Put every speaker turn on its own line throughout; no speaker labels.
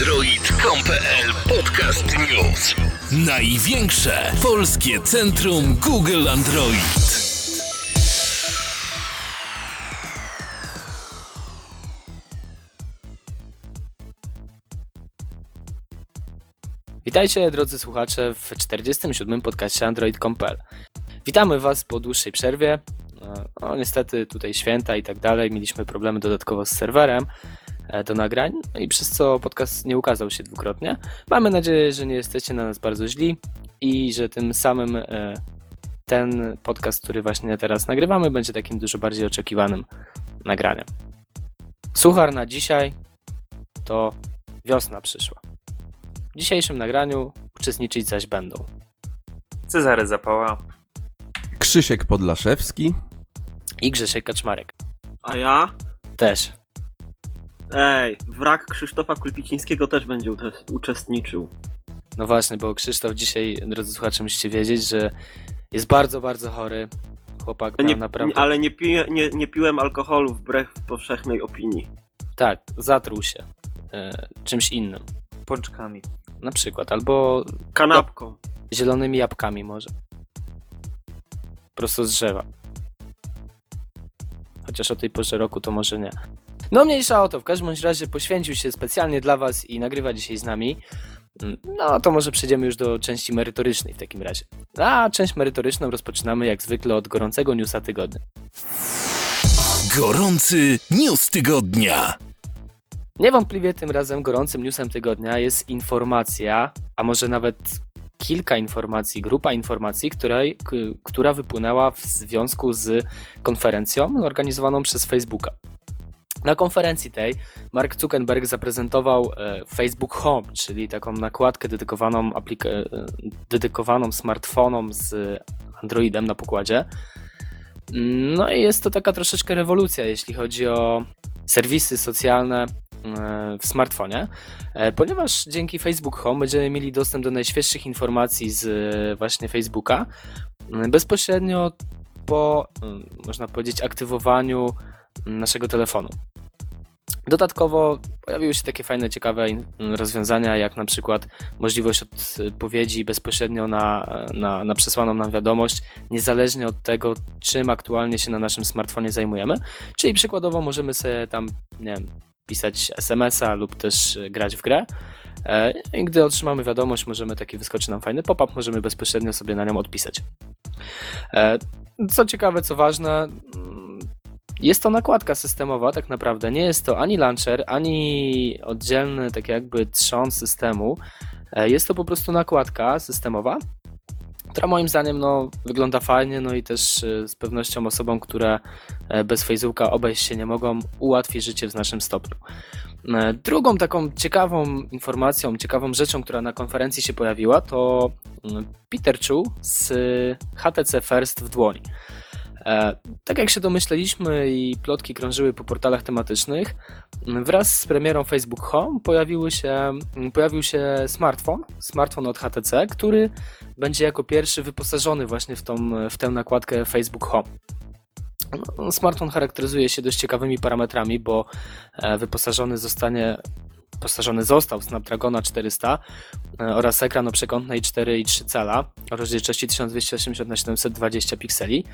Android.com.pl Podcast News. Największe polskie centrum Google Android.
Witajcie drodzy słuchacze w 47. podcaście Android.com.pl. Witamy Was po dłuższej przerwie. No, niestety tutaj święta i tak dalej, mieliśmy problemy dodatkowo z serwerem do nagrań i przez co podcast nie ukazał się dwukrotnie. Mamy nadzieję, że nie jesteście na nas bardzo źli i że tym samym e, ten podcast, który właśnie teraz nagrywamy, będzie takim dużo bardziej oczekiwanym nagraniem. Suchar na dzisiaj to wiosna przyszła. W dzisiejszym nagraniu uczestniczyć zaś będą
Cezary Zapała.
Krzysiek Podlaszewski.
i Grzesiek Kaczmarek.
A ja?
Też.
Ej, wrak Krzysztofa Kulpicińskiego też będzie uczes- uczestniczył.
No właśnie, bo Krzysztof dzisiaj, drodzy słuchacze, musicie wiedzieć, że jest bardzo, bardzo chory. Chłopak
Nie,
naprawdę...
ale nie, nie, nie piłem alkoholu wbrew powszechnej opinii.
Tak, zatruł się e, czymś innym.
Pączkami.
Na przykład, albo
Kanapką.
zielonymi jabłkami może. Prosto z drzewa. Chociaż o tej porze roku to może nie. No mniejsza o to, w każdym bądź razie poświęcił się specjalnie dla Was i nagrywa dzisiaj z nami. Mm, No to może przejdziemy już do części merytorycznej w takim razie. A część merytoryczną rozpoczynamy jak zwykle od gorącego newsa tygodnia.
Gorący news tygodnia.
Niewątpliwie tym razem gorącym newsem tygodnia jest informacja, a może nawet kilka informacji, grupa informacji, której, która wypłynęła w związku z konferencją organizowaną przez Facebooka. Na konferencji tej Mark Zuckerberg zaprezentował e, Facebook Home, czyli taką nakładkę dedykowaną, e, dedykowaną smartfonom z Androidem na pokładzie. No i jest to taka troszeczkę rewolucja, jeśli chodzi o serwisy socjalne e, w smartfonie, ponieważ dzięki Facebook Home będziemy mieli dostęp do najświeższych informacji z właśnie Facebooka bezpośrednio po, można powiedzieć, aktywowaniu naszego telefonu. Dodatkowo pojawiły się takie fajne, ciekawe rozwiązania, jak na przykład możliwość odpowiedzi bezpośrednio na, na, na przesłaną nam wiadomość, niezależnie od tego, czym aktualnie się na naszym smartfonie zajmujemy. Czyli przykładowo możemy sobie tam, nie wiem, pisać SMS-a lub też grać w grę. E, I gdy otrzymamy wiadomość, możemy taki wyskoczy nam fajny pop-up, możemy bezpośrednio sobie na nią odpisać. E, Co ciekawe, co ważne, jest to nakładka systemowa, tak naprawdę. Nie jest to ani launcher, ani oddzielny, tak jakby trzon systemu. E, Jest to po prostu nakładka systemowa, która moim zdaniem no, wygląda fajnie, no i też e, z pewnością osobom, które e, bez Facebooka obejść się nie mogą, ułatwi życie w znacznym stopniu. Drugą taką ciekawą informacją, ciekawą rzeczą, która na konferencji się pojawiła, to mm, Peter Chu z HTC First w dłoni. E, Tak jak się domyśleliśmy i plotki krążyły po portalach tematycznych, wraz z premierą Facebook Home pojawiły się, m, pojawił się smartfon, smartfon od HTC, który będzie jako pierwszy wyposażony właśnie w, tą, w tę nakładkę Facebook Home. No, Smartfon charakteryzuje się dość ciekawymi parametrami, bo e, wyposażony zostanie wyposażony został w Snapdragona 400 e, oraz ekran o przekątnej 4,3 cala o rozdzielczości 1280 na 720 pikseli.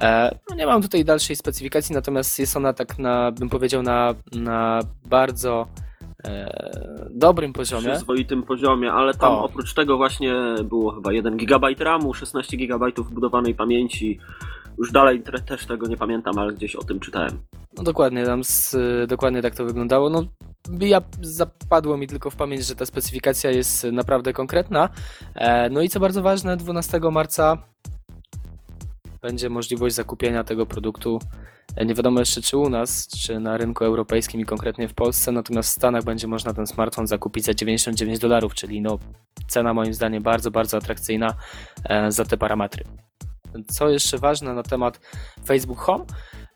E, No nie mam tutaj dalszej specyfikacji, natomiast jest ona tak na, bym powiedział, na, na bardzo e, dobrym poziomie.
Przyzwoitym poziomie, ale tam
O.
oprócz tego właśnie było chyba 1 GB RAMu, 16 GB wbudowanej pamięci. Już dalej też tego nie pamiętam, ale gdzieś o tym czytałem.
No dokładnie, tam z, dokładnie tak to wyglądało. No, ja zapadło mi tylko w pamięć, że ta specyfikacja jest naprawdę konkretna. E, no i co bardzo ważne, 12 marca będzie możliwość zakupienia tego produktu. E, Nie wiadomo jeszcze czy u nas, czy na rynku europejskim i konkretnie w Polsce, natomiast w Stanach będzie można ten smartfon zakupić za 99 dolarów, czyli no cena moim zdaniem bardzo, bardzo atrakcyjna e, za te parametry. Co jeszcze ważne na temat Facebook Home,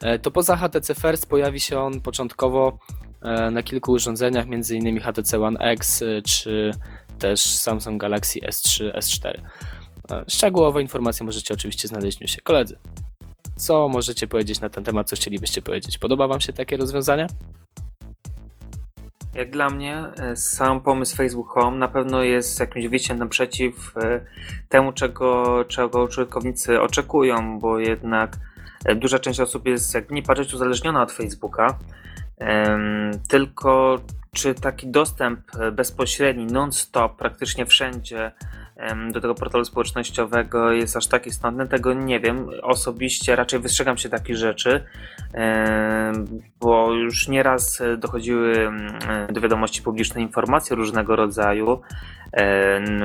e, to poza HTC First pojawi się on początkowo e, na kilku urządzeniach, m.in. HTC One X e, czy też Samsung Galaxy S3, S4. E, Szczegółowe informacje możecie oczywiście znaleźć w newsie. Koledzy, co możecie powiedzieć na ten temat, co chcielibyście powiedzieć? Podoba Wam się takie rozwiązanie?
Jak dla mnie e, sam pomysł Facebook Home na pewno jest jakimś wyjściem naprzeciw e, temu, czego, czego użytkownicy oczekują, bo jednak e, duża część osób jest, jak nie patrzeć, uzależniona od Facebooka. Tylko czy taki dostęp bezpośredni, non-stop, praktycznie wszędzie do tego portalu społecznościowego jest aż tak istotny, tego nie wiem. Osobiście raczej wystrzegam się takich rzeczy, bo już nieraz dochodziły do wiadomości publicznej informacje różnego rodzaju,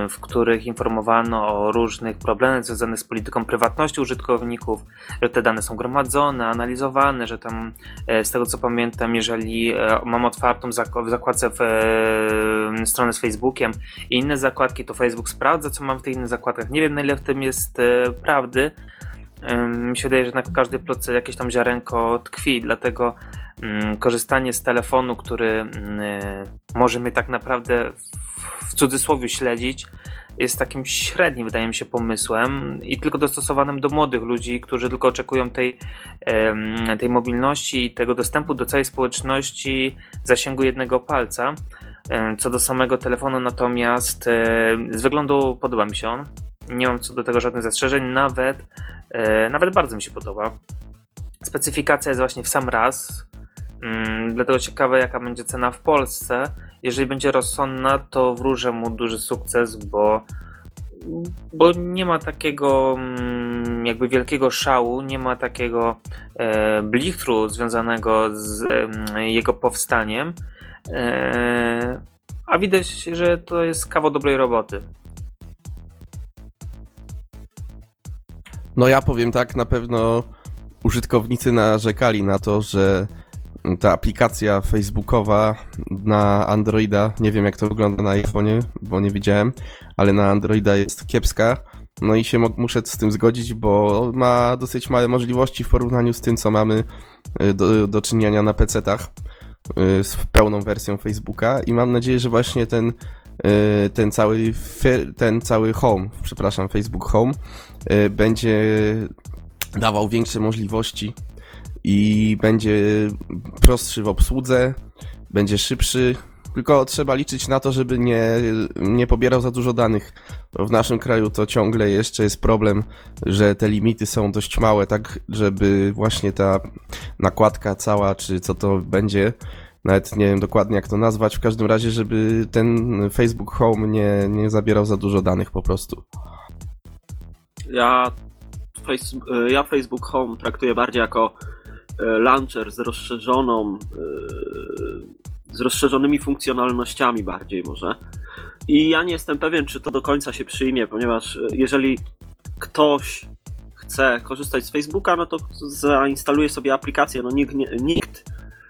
w których informowano o różnych problemach związanych z polityką prywatności użytkowników, że te dane są gromadzone, analizowane, że tam e, z tego co pamiętam, jeżeli e, mam otwartą w zakładce w, e, stronę z Facebookiem i inne zakładki, to Facebook sprawdza, co mam w tych innych zakładkach. Nie wiem, na ile w tym jest e, prawdy. Mi się wydaje, że w każdej plotce jakieś tam ziarenko tkwi, dlatego mm, korzystanie z telefonu, który mm, e, może mnie tak naprawdę w, cudzysłowie śledzić, jest takim średnim, wydaje mi się, pomysłem i tylko dostosowanym do młodych ludzi, którzy tylko oczekują tej, tej mobilności i tego dostępu do całej społeczności zasięgu jednego palca. Co do samego telefonu, natomiast e, z wyglądu podoba mi się on. Nie mam co do tego żadnych zastrzeżeń, nawet, e, nawet bardzo mi się podoba. Specyfikacja jest właśnie w sam raz. Mm, Dlatego ciekawe, jaka będzie cena w Polsce. Jeżeli będzie rozsądna, to wróżę mu duży sukces, bo, bo nie ma takiego mm, jakby wielkiego szału, nie ma takiego e, blichtru związanego z em, jego powstaniem. E, a widać, że to jest kawał dobrej roboty.
No ja powiem tak, na pewno użytkownicy narzekali na to, że ta aplikacja facebookowa na Androida, nie wiem jak to wygląda na iPhone'ie, bo nie widziałem, ale na Androida jest kiepska. No i się muszę z tym zgodzić, bo ma dosyć małe możliwości w porównaniu z tym, co mamy y, do, do czynienia na PC-tach y, z pełną wersją Facebooka i mam nadzieję, że właśnie ten, y, ten cały ten cały Home, przepraszam, Facebook Home będzie dawał większe możliwości i będzie prostszy w obsłudze, będzie szybszy. Tylko trzeba liczyć na to, żeby nie, nie pobierał za dużo danych. W naszym kraju to ciągle jeszcze jest problem, że te limity są dość małe, tak żeby właśnie ta nakładka cała, czy co to będzie, nawet nie wiem dokładnie jak to nazwać, w każdym razie, żeby ten Facebook Home nie, nie zabierał za dużo danych po prostu.
Ja, face, ja Facebook Home traktuję bardziej jako launcher z rozszerzoną, e, z rozszerzonymi funkcjonalnościami bardziej może. I ja nie jestem pewien, czy to do końca się przyjmie, ponieważ e, jeżeli ktoś chce korzystać z Facebooka, no to zainstaluje sobie aplikację. No nikt, nie, nikt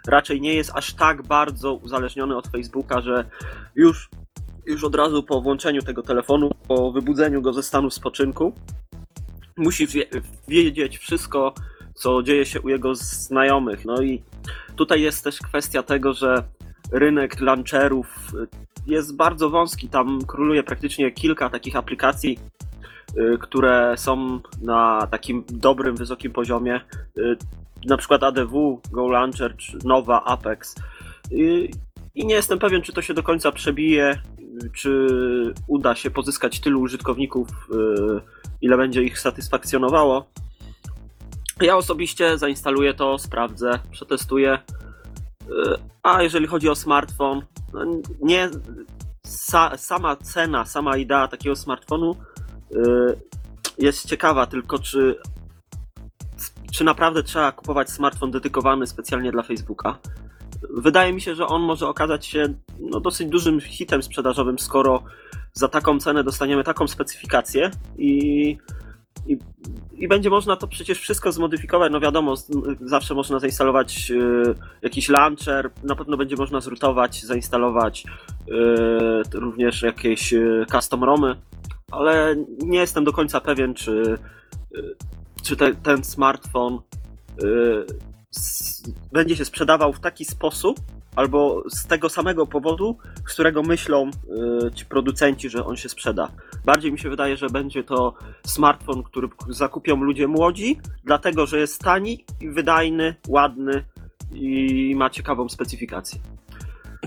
raczej nie jest aż tak bardzo uzależniony od Facebooka, że już, już od razu po włączeniu tego telefonu, po wybudzeniu go ze stanu spoczynku, musi wie, wiedzieć wszystko, co dzieje się u jego znajomych. No i tutaj jest też kwestia tego, że rynek launcherów jest bardzo wąski. Tam króluje praktycznie kilka takich aplikacji, y, które są na takim dobrym, wysokim poziomie. Y, Na przykład ADW, Go Launcher, czy Nova, Apex. Y, I nie jestem pewien, czy to się do końca przebije, y, czy uda się pozyskać tylu użytkowników, y, ile będzie ich satysfakcjonowało. Ja osobiście zainstaluję to, sprawdzę, przetestuję. Y, A jeżeli chodzi o smartfon, no nie sa, sama cena, sama idea takiego smartfonu y, jest ciekawa, tylko czy, czy naprawdę trzeba kupować smartfon dedykowany specjalnie dla Facebooka? Wydaje mi się, że on może okazać się no, dosyć dużym hitem sprzedażowym, skoro za taką cenę dostaniemy taką specyfikację i, i, i będzie można to przecież wszystko zmodyfikować. No wiadomo, zawsze można zainstalować y, jakiś launcher, na pewno będzie można zrutować, zainstalować y, również jakieś y, custom romy, ale nie jestem do końca pewien, czy, y, czy te, ten smartfon y, będzie się sprzedawał w taki sposób, albo z tego samego powodu, z którego myślą y, ci producenci, że on się sprzeda. Bardziej mi się wydaje, że będzie to smartfon, który zakupią ludzie młodzi, dlatego że jest tani wydajny, ładny i ma ciekawą specyfikację.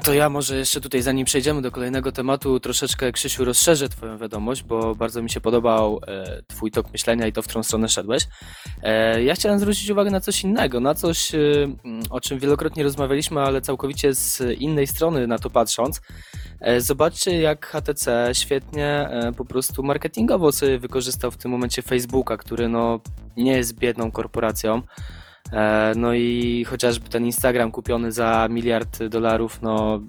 To ja może jeszcze tutaj, zanim przejdziemy do kolejnego tematu, troszeczkę Krzysiu rozszerzę Twoją wiadomość, bo bardzo mi się podobał e, Twój tok myślenia i to, w którą stronę szedłeś. E, ja chciałem zwrócić uwagę na coś innego, na coś, e, o czym wielokrotnie rozmawialiśmy, ale całkowicie z innej strony na to patrząc. E, zobaczcie, jak HTC świetnie e, po prostu marketingowo sobie wykorzystał w tym momencie Facebooka, który no, nie jest biedną korporacją. E, No i chociażby ten Instagram kupiony za miliard dolarów, no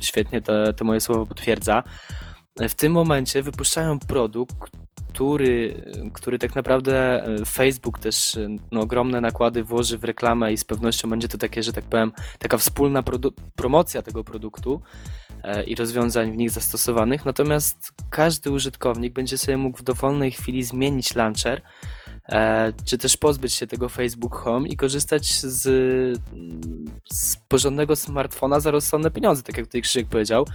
świetnie te, te moje słowo potwierdza. W tym momencie wypuszczają produkt, który, który tak naprawdę e, Facebook też e, no, ogromne nakłady włoży w reklamę i z pewnością będzie to takie, że tak powiem, taka wspólna promocja tego produktu i rozwiązań w nich zastosowanych. Natomiast każdy użytkownik będzie sobie mógł w dowolnej chwili zmienić launcher czy też pozbyć się tego Facebook Home i korzystać z, z porządnego smartfona za rozsądne pieniądze, tak jak tutaj Krzysiek powiedział.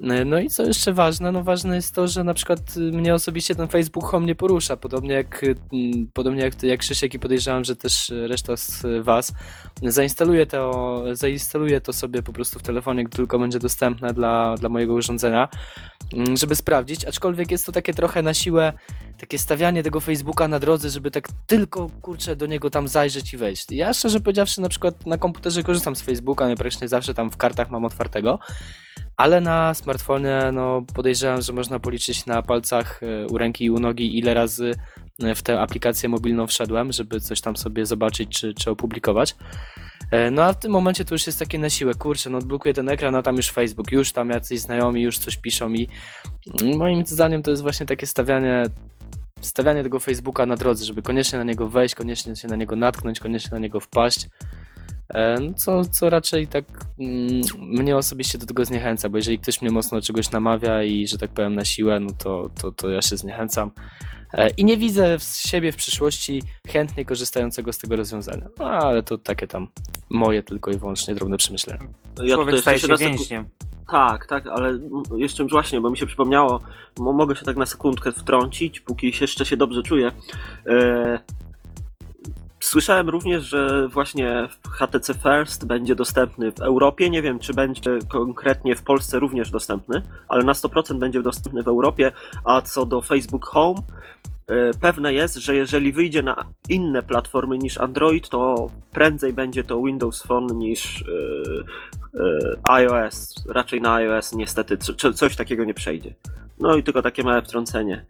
E, No i co jeszcze ważne, no ważne jest to, że na przykład y, mnie osobiście ten Facebook Home nie porusza, podobnie jak, y, podobnie jak, jak Krzysiek i podejrzewam, że też y, reszta z was. Zainstaluje to, zainstaluje to sobie po prostu w telefonie, gdy tylko będzie dostępne dla, dla mojego urządzenia, mm, żeby sprawdzić, aczkolwiek jest to takie trochę na siłę takie stawianie tego Facebooka na drodze, żeby tak tylko, kurczę, do niego tam zajrzeć i wejść. Ja szczerze powiedziawszy, na przykład na komputerze korzystam z Facebooka, nie praktycznie zawsze tam w kartach mam otwartego, ale na smartfonie, no podejrzewam, że można policzyć na palcach e, u ręki i u nogi, ile razy e, w tę aplikację mobilną wszedłem, żeby coś tam sobie zobaczyć czy, czy opublikować. E, No a w tym momencie to już jest takie na siłę, kurczę, no odblokuję ten ekran, a tam już Facebook, już tam jacyś znajomi, już coś piszą i mm, moim zdaniem to jest właśnie takie stawianie stawianie tego Facebooka na drodze, żeby koniecznie na niego wejść, koniecznie się na niego natknąć, koniecznie na niego wpaść. E, no Co, co raczej tak mm, mnie osobiście do tego zniechęca, bo jeżeli ktoś mnie mocno do czegoś namawia i że tak powiem na siłę, no to, to, to ja się zniechęcam. E, I nie widzę w siebie w przyszłości chętnie korzystającego z tego rozwiązania. No ale to takie tam moje tylko i wyłącznie drobne przemyślenia.
Ja
Człowiek staje się więźniem.
Tak, tak, ale jeszcze właśnie, bo mi się przypomniało, mo- mogę się tak na sekundkę wtrącić, póki się jeszcze się dobrze czuję. Słyszałem również, że właśnie HTC First będzie dostępny w Europie. Nie wiem, czy będzie konkretnie w Polsce również dostępny, ale na 100% będzie dostępny w Europie. A co do Facebook Home, e, pewne jest, że jeżeli wyjdzie na inne platformy niż Android, to prędzej będzie to Windows Phone niż e, e, iOS. Raczej na iOS niestety co- co- coś takiego nie przejdzie. No i tylko takie małe wtrącenie.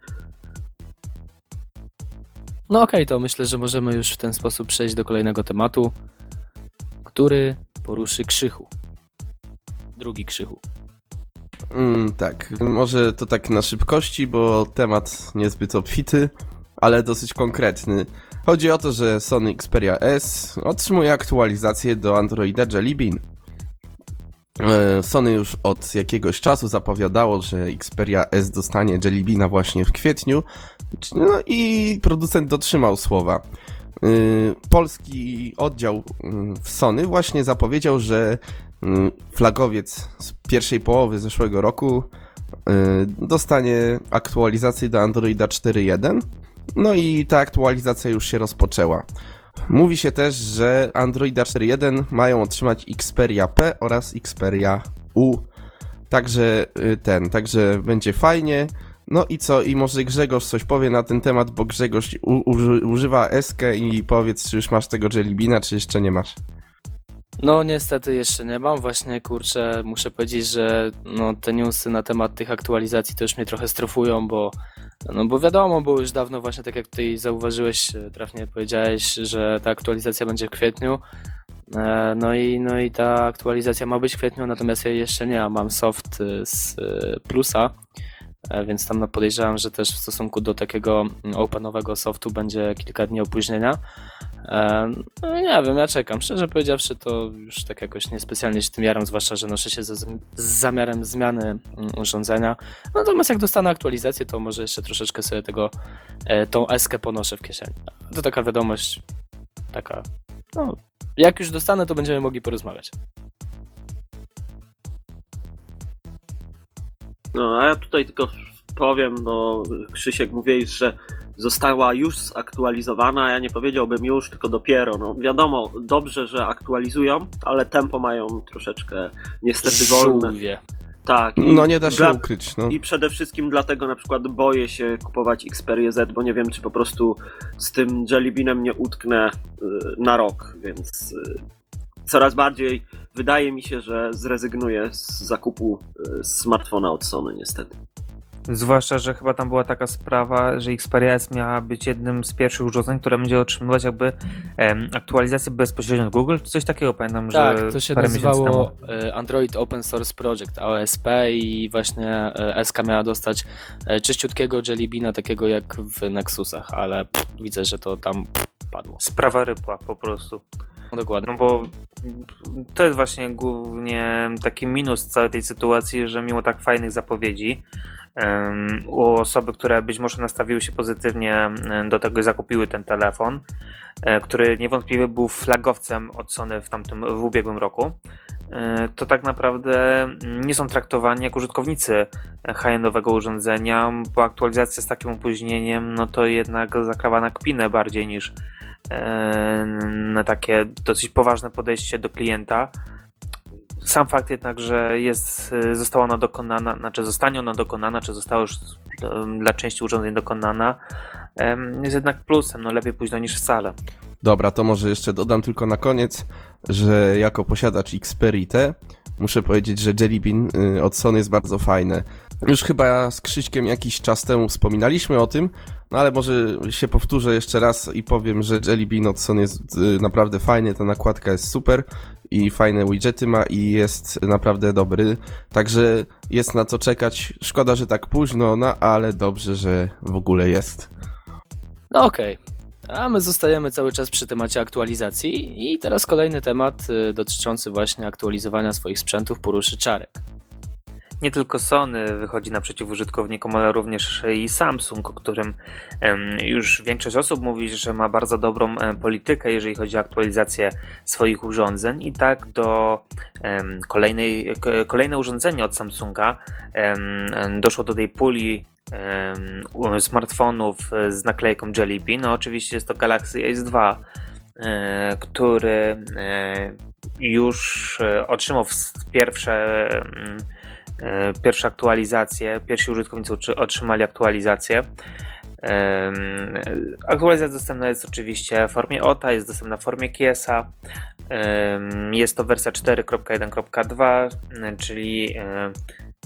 No okej, to myślę, że możemy już w ten sposób przejść do kolejnego tematu, który poruszy Krzychu. Drugi Krzychu.
Mm, tak, może to tak na szybkości, bo temat niezbyt obfity, ale dosyć konkretny. Chodzi o to, że Sony Xperia S otrzymuje aktualizację do Androida Jelly Bean. E, Sony już od jakiegoś czasu zapowiadało, że Xperia S dostanie Jelly właśnie w kwietniu, no i producent dotrzymał słowa. Y, Polski oddział y, w Sony właśnie zapowiedział, że y, flagowiec z pierwszej połowy zeszłego roku y, dostanie aktualizację do Androida 4.1. No i ta aktualizacja już się rozpoczęła. Mówi się też, że Androida 4.1 mają otrzymać Xperia P oraz Xperia U. Także y, ten, także będzie fajnie. No i co? I może Grzegorz coś powie na ten temat, bo Grzegorz u, uży, używa Eskę i powiedz, czy już masz tego Jellybina, czy jeszcze nie masz.
No niestety jeszcze nie mam, właśnie kurczę, muszę powiedzieć, że no, te newsy na temat tych aktualizacji to już mnie trochę strofują, bo no bo wiadomo, było już dawno właśnie tak jak tutaj zauważyłeś, e, trafnie powiedziałeś, że ta aktualizacja będzie w kwietniu. E, No i, no i ta aktualizacja ma być w kwietniu, natomiast ja jeszcze nie mam. Soft e, z plusa, więc tam no podejrzewam, że też w stosunku do takiego openowego softu będzie kilka dni opóźnienia. No nie wiem, ja czekam. Szczerze powiedziawszy, to już tak jakoś niespecjalnie się tym jaram, zwłaszcza, że noszę się z zamiarem zmiany mm, urządzenia. Natomiast jak dostanę aktualizację, to może jeszcze troszeczkę sobie tego, e, tą eskę ponoszę w kieszeni. To taka wiadomość, taka, no, jak już dostanę, to będziemy mogli porozmawiać.
No, a ja tutaj tylko powiem, bo Krzysiek mówiłeś, że została już zaktualizowana. Ja nie powiedziałbym już, tylko dopiero. No, wiadomo, dobrze, że aktualizują, ale tempo mają troszeczkę niestety wolne.
Żółwie.
Tak. i
No nie da się
dla-
ukryć, no.
I przede wszystkim dlatego na przykład boję się kupować Xperia Z, bo nie wiem, czy po prostu z tym Jellybeanem nie utknę y, na rok, więc y, coraz bardziej wydaje mi się, że zrezygnuję z zakupu y, smartfona od Sony niestety.
Zwłaszcza, że chyba tam była taka sprawa, że Xperia S miała być jednym z pierwszych urządzeń, które będzie otrzymywać jakby em, aktualizację bezpośrednio od Google, czy coś takiego pamiętam,
Tak,
że
to się
parę
nazywało e, Android Open Source Project, AOSP i właśnie e, SK miała dostać e, czyściutkiego Jellybeana, takiego jak w Nexusach, ale pff, widzę, że to tam pff, padło.
Sprawa rypła po prostu.
No dokładnie.
No bo to jest właśnie głównie taki minus całej tej sytuacji, że mimo tak fajnych zapowiedzi u osoby, które być może nastawiły się pozytywnie do tego i zakupiły ten telefon, e, który niewątpliwie był flagowcem od Sony w tamtym, w ubiegłym roku, e, to tak naprawdę nie są traktowani jak użytkownicy high-endowego urządzenia, bo aktualizacja z takim opóźnieniem, no to jednak zakrawa na kpinę bardziej niż na takie dosyć poważne podejście do klienta. Sam fakt jednak, że jest, e, została ona dokonana, znaczy zostanie ona dokonana, czy została już e, dla części urządzeń dokonana, jest jednak plusem, no lepiej późno niż wcale.
Dobra, to może jeszcze dodam tylko na koniec, że jako posiadacz Xperia T muszę powiedzieć, że Jelly Bean od Sony jest bardzo fajne. Już chyba z Krzyśkiem jakiś czas temu wspominaliśmy o tym, no ale może się powtórzę jeszcze raz i powiem, że Jelly Bean od Sony jest y, naprawdę fajny, ta nakładka jest super i fajne widgety ma i jest naprawdę dobry, także jest na co czekać. Szkoda, że tak późno, no ale dobrze, że w ogóle jest.
No okej. A my zostajemy cały czas przy temacie aktualizacji i teraz kolejny temat y, dotyczący właśnie aktualizowania swoich sprzętów poruszy Czarek.
Nie tylko Sony wychodzi naprzeciw użytkownikom, ale również i Samsung, o którym już większość osób mówi, że ma bardzo dobrą politykę, jeżeli chodzi o aktualizację swoich urządzeń. I tak do kolejnej, kolejne urządzenie od Samsunga doszło do tej puli smartfonów e, z naklejką Jelly Bean. No, oczywiście jest to Galaxy S2, e, który e, już otrzymał pierwsze pierwsze aktualizacje, pierwsi użytkownicy otrzymali aktualizację. Aktualizacja dostępna jest oczywiście w formie OTA, jest dostępna w formie Kiesa. Jest to wersja 4.1.2, m, czyli e,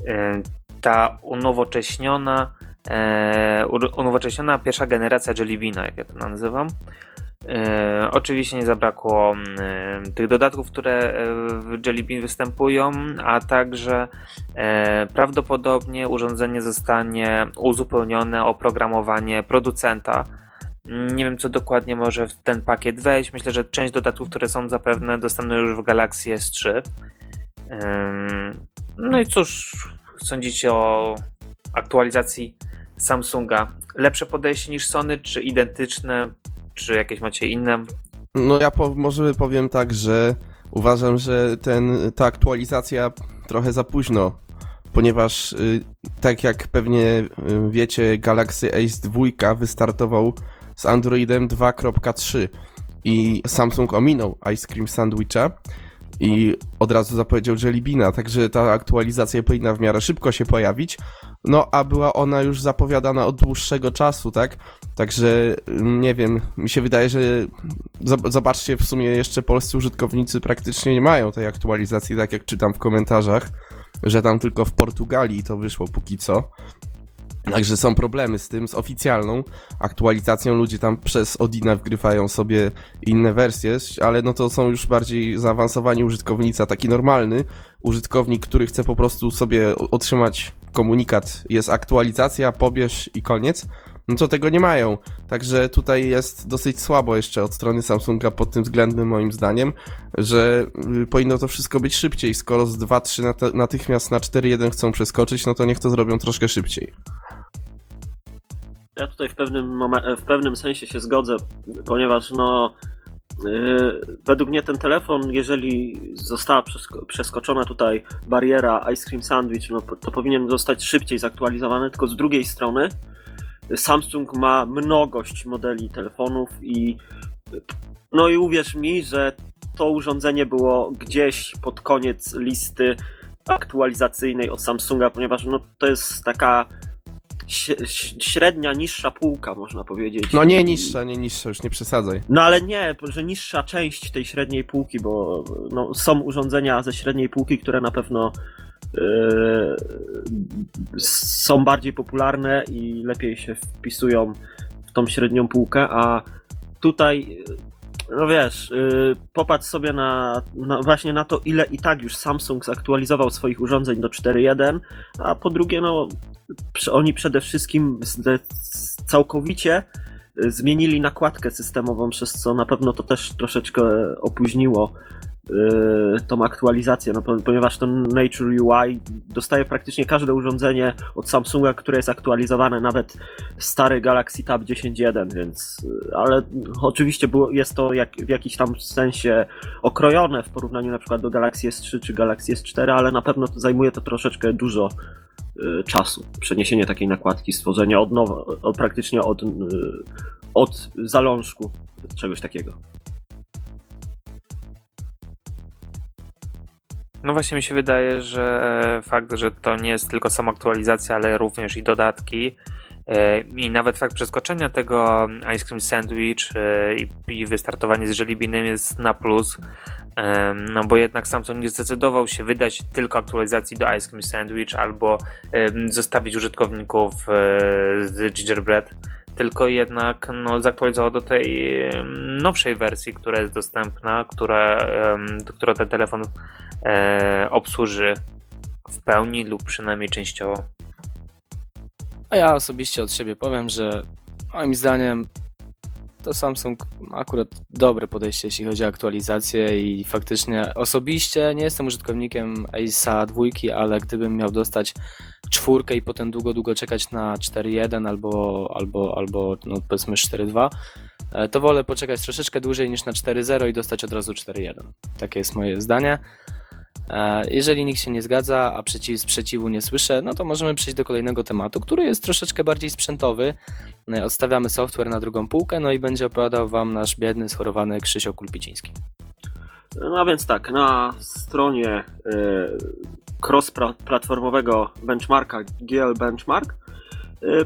e, ta unowocześniona, e, unowocześniona pierwsza generacja Jellybeana, jak ja to nazywam. E, oczywiście nie zabrakło mm, tych dodatków, które e, w Jelly Bean występują, a także e, prawdopodobnie urządzenie zostanie uzupełnione o oprogramowanie producenta. Nie wiem, co dokładnie może w ten pakiet wejść. Myślę, że część dodatków, które są zapewne dostępne już w Galaxy S3. Ym, No i cóż, sądzicie o aktualizacji Samsunga? Lepsze podejście niż Sony, czy identyczne, czy jakieś macie inne?
No ja po, może powiem tak, że uważam, że ten, ta aktualizacja trochę za późno, ponieważ y, tak jak pewnie y, wiecie, Galaxy Ace 2 wystartował z Androidem 2.3 i Samsung ominął Ice Cream Sandwicha i od razu zapowiedział Jelly Beana, także ta aktualizacja powinna w miarę szybko się pojawić, no a była ona już zapowiadana od dłuższego czasu, tak? Także y, nie wiem, mi się wydaje, że Zob- Zobaczcie, w sumie jeszcze polscy użytkownicy praktycznie nie mają tej aktualizacji, tak jak czytam w komentarzach, że tam tylko w Portugalii to wyszło póki co. Także są problemy z tym, z oficjalną aktualizacją. Ludzie tam przez Odina wgrywają sobie inne wersje, ale no to są już bardziej zaawansowani użytkownicy, a taki normalny użytkownik, który chce po prostu sobie otrzymać komunikat, jest aktualizacja, pobierz i koniec, no to tego nie mają. Także tutaj jest dosyć słabo jeszcze od strony Samsunga pod tym względem moim zdaniem, że y, powinno to wszystko być szybciej. Skoro z 2.3 nat- natychmiast na 4.1 chcą przeskoczyć, no to niech to zrobią troszkę szybciej.
Ja tutaj w pewnym, w pewnym sensie się zgodzę, ponieważ no, yy, według mnie ten telefon, jeżeli została przesko- przeskoczona tutaj bariera Ice Cream Sandwich, no, to powinien zostać szybciej zaktualizowany, tylko z drugiej strony Samsung ma mnogość modeli telefonów i no i uwierz mi, że to urządzenie było gdzieś pod koniec listy aktualizacyjnej od Samsunga, ponieważ no, to jest taka średnia, niższa półka, można powiedzieć.
No nie niższa, nie niższa, już nie przesadzaj.
No ale nie, że niższa część tej średniej półki, bo no, są urządzenia ze średniej półki, które na pewno yy, są bardziej popularne i lepiej się wpisują w tą średnią półkę, a tutaj, no wiesz, yy, popatrz sobie na, na właśnie na to, ile i tak już Samsung zaktualizował swoich urządzeń do 4.1, a po drugie, no oni przede wszystkim całkowicie y, zmienili nakładkę systemową, przez co na pewno to też troszeczkę opóźniło y, tą aktualizację, no, po- ponieważ to Nature UI dostaje praktycznie każde urządzenie od Samsunga, które jest aktualizowane, nawet stary Galaxy Tab 10.1, więc y, ale oczywiście było, jest to jak, w jakiś tam sensie okrojone w porównaniu na przykład do Galaxy S3 czy Galaxy S4, ale na pewno to zajmuje to troszeczkę dużo czasu. Przeniesienie takiej nakładki, stworzenia od nowa, praktycznie od, y, od zalążku czegoś takiego.
No właśnie mi się wydaje, że fakt, że to nie jest tylko sama aktualizacja, ale również i dodatki i nawet fakt przeskoczenia tego Ice Cream Sandwich e, i- wystartowanie z Jellybeanem jest na plus, E, no bo jednak Samsung nie zdecydował się wydać tylko aktualizacji do Ice Cream Sandwich albo e, zostawić użytkowników e, z Gingerbread, tylko jednak no, zaktualizował do tej nowszej wersji, która jest dostępna, która, która ten telefon e, obsłuży w pełni lub przynajmniej częściowo.
A ja osobiście od siebie powiem, że moim zdaniem to Samsung ma akurat dobre podejście, jeśli chodzi o aktualizację i faktycznie osobiście nie jestem użytkownikiem Ace'a dwójki, ale gdybym miał dostać czwórkę i potem długo, długo czekać na 4.1 albo, albo, albo no powiedzmy 4.2, e, to wolę poczekać troszeczkę dłużej niż na 4.0 i dostać od razu 4.1. Takie jest moje zdanie. E, Jeżeli nikt się nie zgadza, a przeciw, sprzeciwu nie słyszę, no to możemy przejść do kolejnego tematu, który jest troszeczkę bardziej sprzętowy. E, Odstawiamy software na drugą półkę, no i będzie opowiadał Wam nasz biedny, schorowany Krzysio Kulpiciński.
No więc tak, na stronie e, cross-platformowego benchmarka GL Benchmark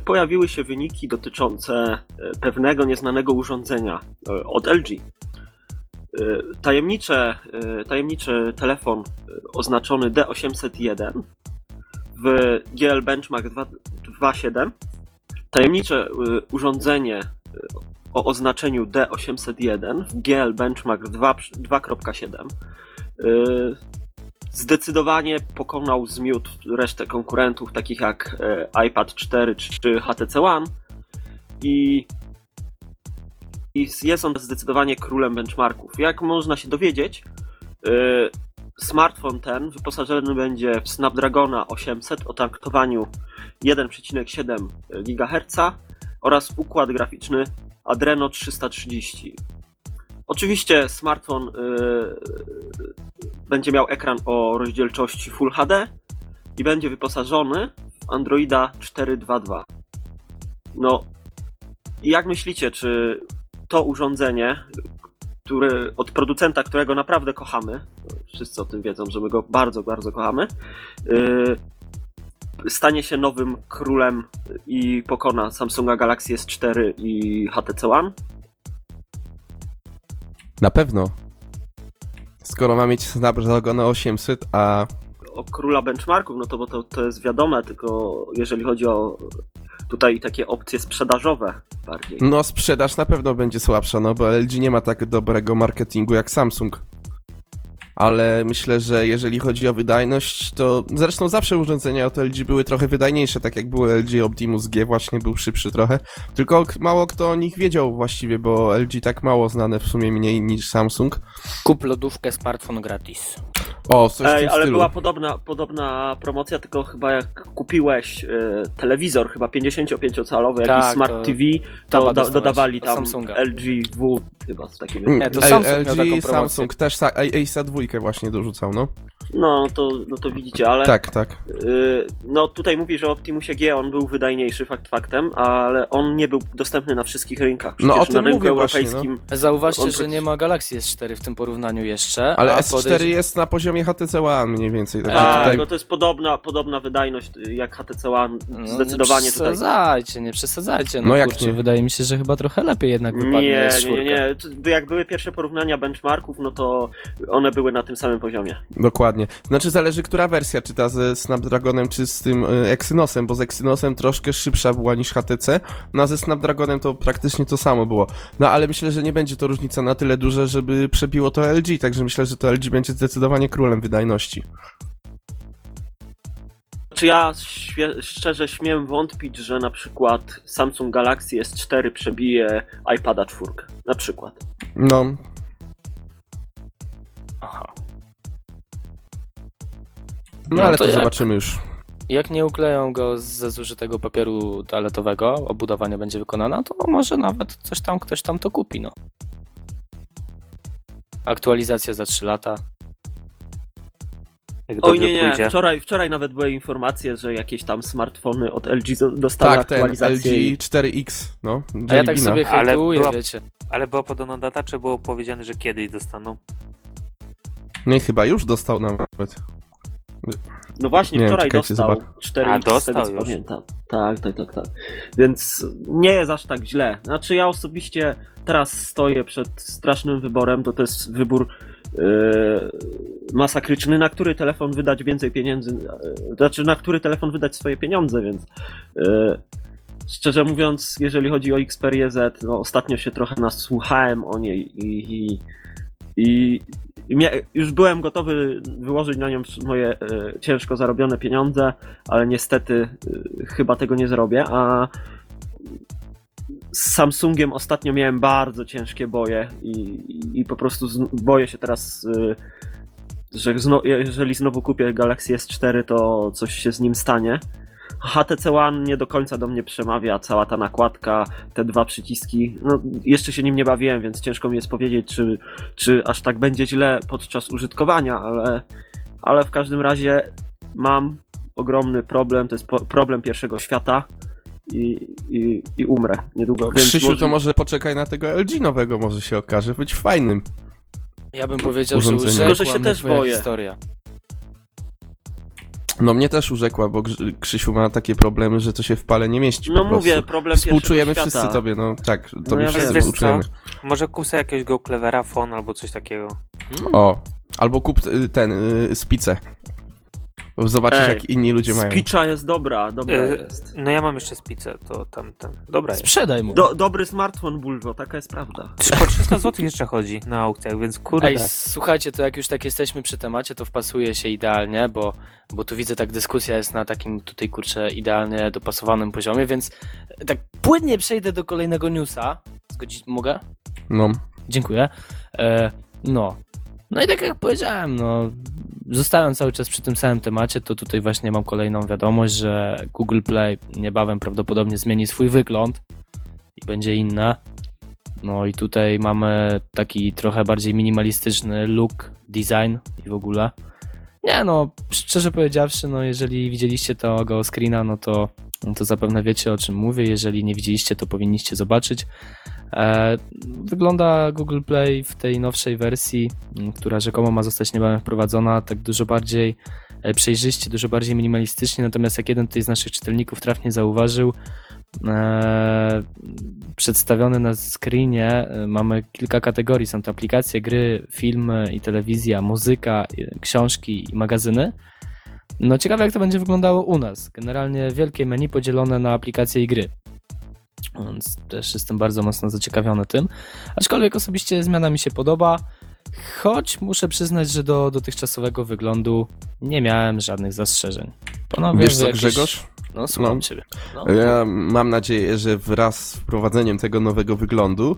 pojawiły się wyniki dotyczące pewnego nieznanego urządzenia od LG. E, Tajemnicze, e, tajemniczy telefon e, oznaczony D801 w GL Benchmark 2- 2.7 tajemnicze urządzenie o oznaczeniu D801 w GL Benchmark 2 2.7 yy, zdecydowanie pokonał zmiótł resztę konkurentów, takich jak iPad 4 czy HTC One. I, i jest on zdecydowanie królem benchmarków. Jak można się dowiedzieć, yy, smartfon ten wyposażony będzie w Snapdragona 800 o taktowaniu 1,7 GHz oraz układ graficzny Adreno 330. Oczywiście smartfon yy, będzie miał ekran o rozdzielczości Full HD i będzie wyposażony w Androida 4.2.2. No, jak myślicie, czy to urządzenie, które, od producenta, którego naprawdę kochamy, wszyscy o tym wiedzą, że my go bardzo, bardzo kochamy, yy, stanie się nowym królem i pokona Samsunga Galaxy S4 i HTC One?
Na pewno. Skoro ma mieć Snapdragon 800, a
o króla benchmarków, no to bo to, to jest wiadome, tylko jeżeli chodzi o tutaj takie opcje sprzedażowe bardziej.
no sprzedaż na pewno będzie słabsza, no bo LG nie ma tak dobrego marketingu jak Samsung. Ale myślę, że jeżeli chodzi o wydajność, to zresztą zawsze urządzenia od LG były trochę wydajniejsze, tak jak było LG Optimus G, właśnie był szybszy trochę. Tylko mało kto o nich wiedział właściwie, bo LG tak mało znane w sumie mniej niż Samsung.
Kup lodówkę, smartfon gratis.
O, coś w
Ej,
tym
ale
stylu.
była podobna, podobna promocja, tylko chyba jak kupiłeś e, telewizor, chyba 55-calowy, jakiś
Tak,
Smart
to
TV, to da, dodawali
od
tam
Samsunga.
LG W chyba z takim.
Mm,
Nie, to
L-
Samsung miał taką
LG. Samsung też, Ace'a dwójkę właśnie dorzucał, no.
No, to, no to widzicie, ale
Tak, tak.
y, no tutaj mówi, że Optimusie G on był wydajniejszy fakt faktem, ale on nie był dostępny na wszystkich rynkach.
No,
Przecież
o tym
na rynku
mówię właśnie,
europejskim.
Zauważcie,
On
że
tak-
nie ma Galaxy S4 w tym porównaniu jeszcze.
Ale
a
S4
podejrz-
jest na poziomie HTC One mniej więcej. Także
Tak,
tutaj...
no to jest podobna, podobna wydajność jak HTC One.
No,
Zdecydowanie
nie
tutaj.
przesadzajcie, nie przesadzajcie. No,
No jak
kurczę,
nie?
wydaje mi się, że chyba trochę lepiej jednak wypadnie
Nie,
S4.
nie, nie, nie. Jak były pierwsze porównania benchmarków, no to one były na tym samym poziomie.
Dokładnie. Znaczy zależy, która wersja, czy ta ze Snapdragonem, czy z tym y, Exynosem, bo z Exynosem troszkę szybsza była niż HTC, no a ze Snapdragonem to praktycznie to samo było. No ale myślę, że nie będzie to różnica na tyle duża, żeby przebiło to LG, także myślę, że to LG będzie zdecydowanie królem wydajności.
Czy ja świe- szczerze śmiem wątpić, że na przykład Samsung Galaxy S4 przebije iPada 4? Na przykład.
No,
Aha.
No,
No
ale
to
to
jak?
zobaczymy już.
Jak nie ukleją go ze zużytego papieru toaletowego, obudowanie będzie wykonane, to może nawet coś tam, ktoś tam to kupi, no. Aktualizacja za 3 lata.
Jak
Oj nie, nie.
pójdzie.
Wczoraj, wczoraj nawet były informacje, że jakieś tam smartfony od LG do- dostały
Tak, ten
aktualizację.
LG
i-
4X, no.
A ja tak sobie.
Ale
hejtuję,
była-
wiecie.
Ale była podana data, czy było powiedziane, że kiedyś dostaną?
Nie, chyba już dostał nawet.
No właśnie,
Nie
wczoraj dostał
zobacz.
4
A,
z tego
dostał już.
pamiętam. Tak, tak, tak, tak. Więc nie jest aż tak źle. Znaczy ja osobiście teraz stoję przed strasznym wyborem, to to jest wybór yy, masakryczny, na który telefon wydać więcej pieniędzy, yy, znaczy na który telefon wydać swoje pieniądze, więc yy, szczerze mówiąc, jeżeli chodzi o Xperia Z, no ostatnio się trochę nasłuchałem o niej i, i, i już byłem gotowy wyłożyć na nią moje e, ciężko zarobione pieniądze, ale niestety e, chyba tego nie zrobię. A z Samsungiem ostatnio miałem bardzo ciężkie boje i, i, po prostu boję się teraz, e, że zno, jeżeli znowu kupię Galaxy S4, to coś się z nim stanie. HTC One nie do końca do mnie przemawia, cała ta nakładka, te dwa przyciski. No, jeszcze się nim nie bawiłem, więc ciężko mi jest powiedzieć, czy, czy aż tak będzie źle podczas użytkowania, ale, ale w każdym razie mam ogromny problem, to jest po, problem pierwszego świata i, i, i umrę niedługo. Więc
Krzysiu, to może poczekaj na tego LG nowego, może się okaże być fajnym.
Ja bym powiedział, że
Urządzenie.
Tylko, że się też boję.
historia.
No mnie też urzekła, bo Grzy- Krzysiu ma takie problemy, że to się w pale nie mieści
No
po prostu.
mówię, problem
Współczujemy
pierwszego
wszyscy
świata.
tobie, no tak, tobie
ja
wszyscy.
Wiesz
współczujemy.
Może kusa jakiegoś Go Clevera phone albo coś takiego.
O, albo kup y, ten, y, spicę. Bo Zobaczysz,
Ej,
jak inni ludzie mają.
Spicza jest dobra, dobra
E,
jest.
No ja mam jeszcze spicę, to tam ten. Dobra jest.
Sprzedaj mu.
Do, dobry smartfon, Bulwo, taka jest prawda.
Po 300 zł jeszcze chodzi na aukcjach, więc kurde.
Ej, słuchajcie, to jak już tak jesteśmy przy temacie, to wpasuje się idealnie, bo, bo tu widzę, tak dyskusja jest na takim tutaj, kurczę, idealnie dopasowanym poziomie, więc tak płynnie przejdę do kolejnego newsa. Zgodzić mogę?
No.
Dziękuję. E, no. No i tak jak powiedziałem, no, zostając cały czas przy tym samym temacie, to tutaj właśnie mam kolejną wiadomość, że Google Play niebawem prawdopodobnie zmieni swój wygląd i będzie inne. No i tutaj mamy taki trochę bardziej minimalistyczny look, design i w ogóle. Nie no, szczerze powiedziawszy, no jeżeli widzieliście tego screena, no to, no to zapewne wiecie o czym mówię. Jeżeli nie widzieliście, to powinniście zobaczyć. E, Wygląda Google Play w tej nowszej wersji, która rzekomo ma zostać niebawem wprowadzona, tak dużo bardziej e, przejrzyście, dużo bardziej minimalistycznie. Natomiast jak jeden z naszych czytelników trafnie zauważył, e, przedstawione na screenie mamy kilka kategorii. Są to aplikacje, gry, filmy i telewizja, muzyka, książki i magazyny. No ciekawe jak to będzie wyglądało u nas. Generalnie wielkie menu podzielone na aplikacje i gry. Więc też jestem bardzo mocno zaciekawiony tym. Aczkolwiek osobiście zmiana mi się podoba. Choć muszę przyznać, że do dotychczasowego wyglądu nie miałem żadnych zastrzeżeń. Panowie,
Wiesz co,
jakieś-
Grzegorz?
No, słucham
No.
ciebie. No.
Ja mam nadzieję, że wraz z wprowadzeniem tego nowego wyglądu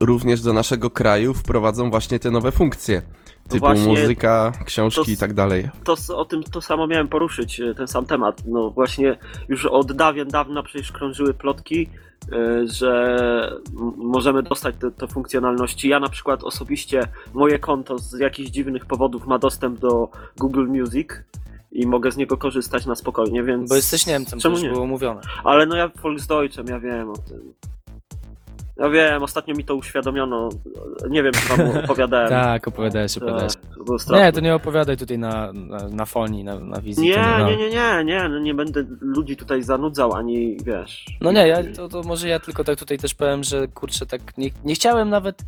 również do naszego kraju wprowadzą właśnie te nowe funkcje. Typu
właśnie
muzyka, książki
to
i tak dalej.
To o tym to samo miałem poruszyć, e, ten sam temat. No właśnie już od dawien dawna przecież krążyły plotki, e, że możemy dostać te, te funkcjonalności. Ja na przykład osobiście moje konto z jakichś dziwnych powodów ma dostęp do Google Music i mogę z niego korzystać na spokojnie, więc...
Bo jesteś Niemcem, to
Czemu
już
nie?
było mówione.
Ale no ja Volksdeutschem, ja wiem o tym. Ja wiem, ostatnio mi to uświadomiono. Nie wiem, czy wam opowiadałem.
Tak, opowiadałeś, opowiadałeś.
To.
Nie, to nie opowiadaj tutaj na, na, na na, na wizji.
Nie,
no.
nie, nie, nie, nie, no nie będę ludzi tutaj zanudzał, ani wiesz.
No nie, ja, to, to może ja tylko tak tutaj też powiem, że kurczę, tak nie, nie chciałem nawet,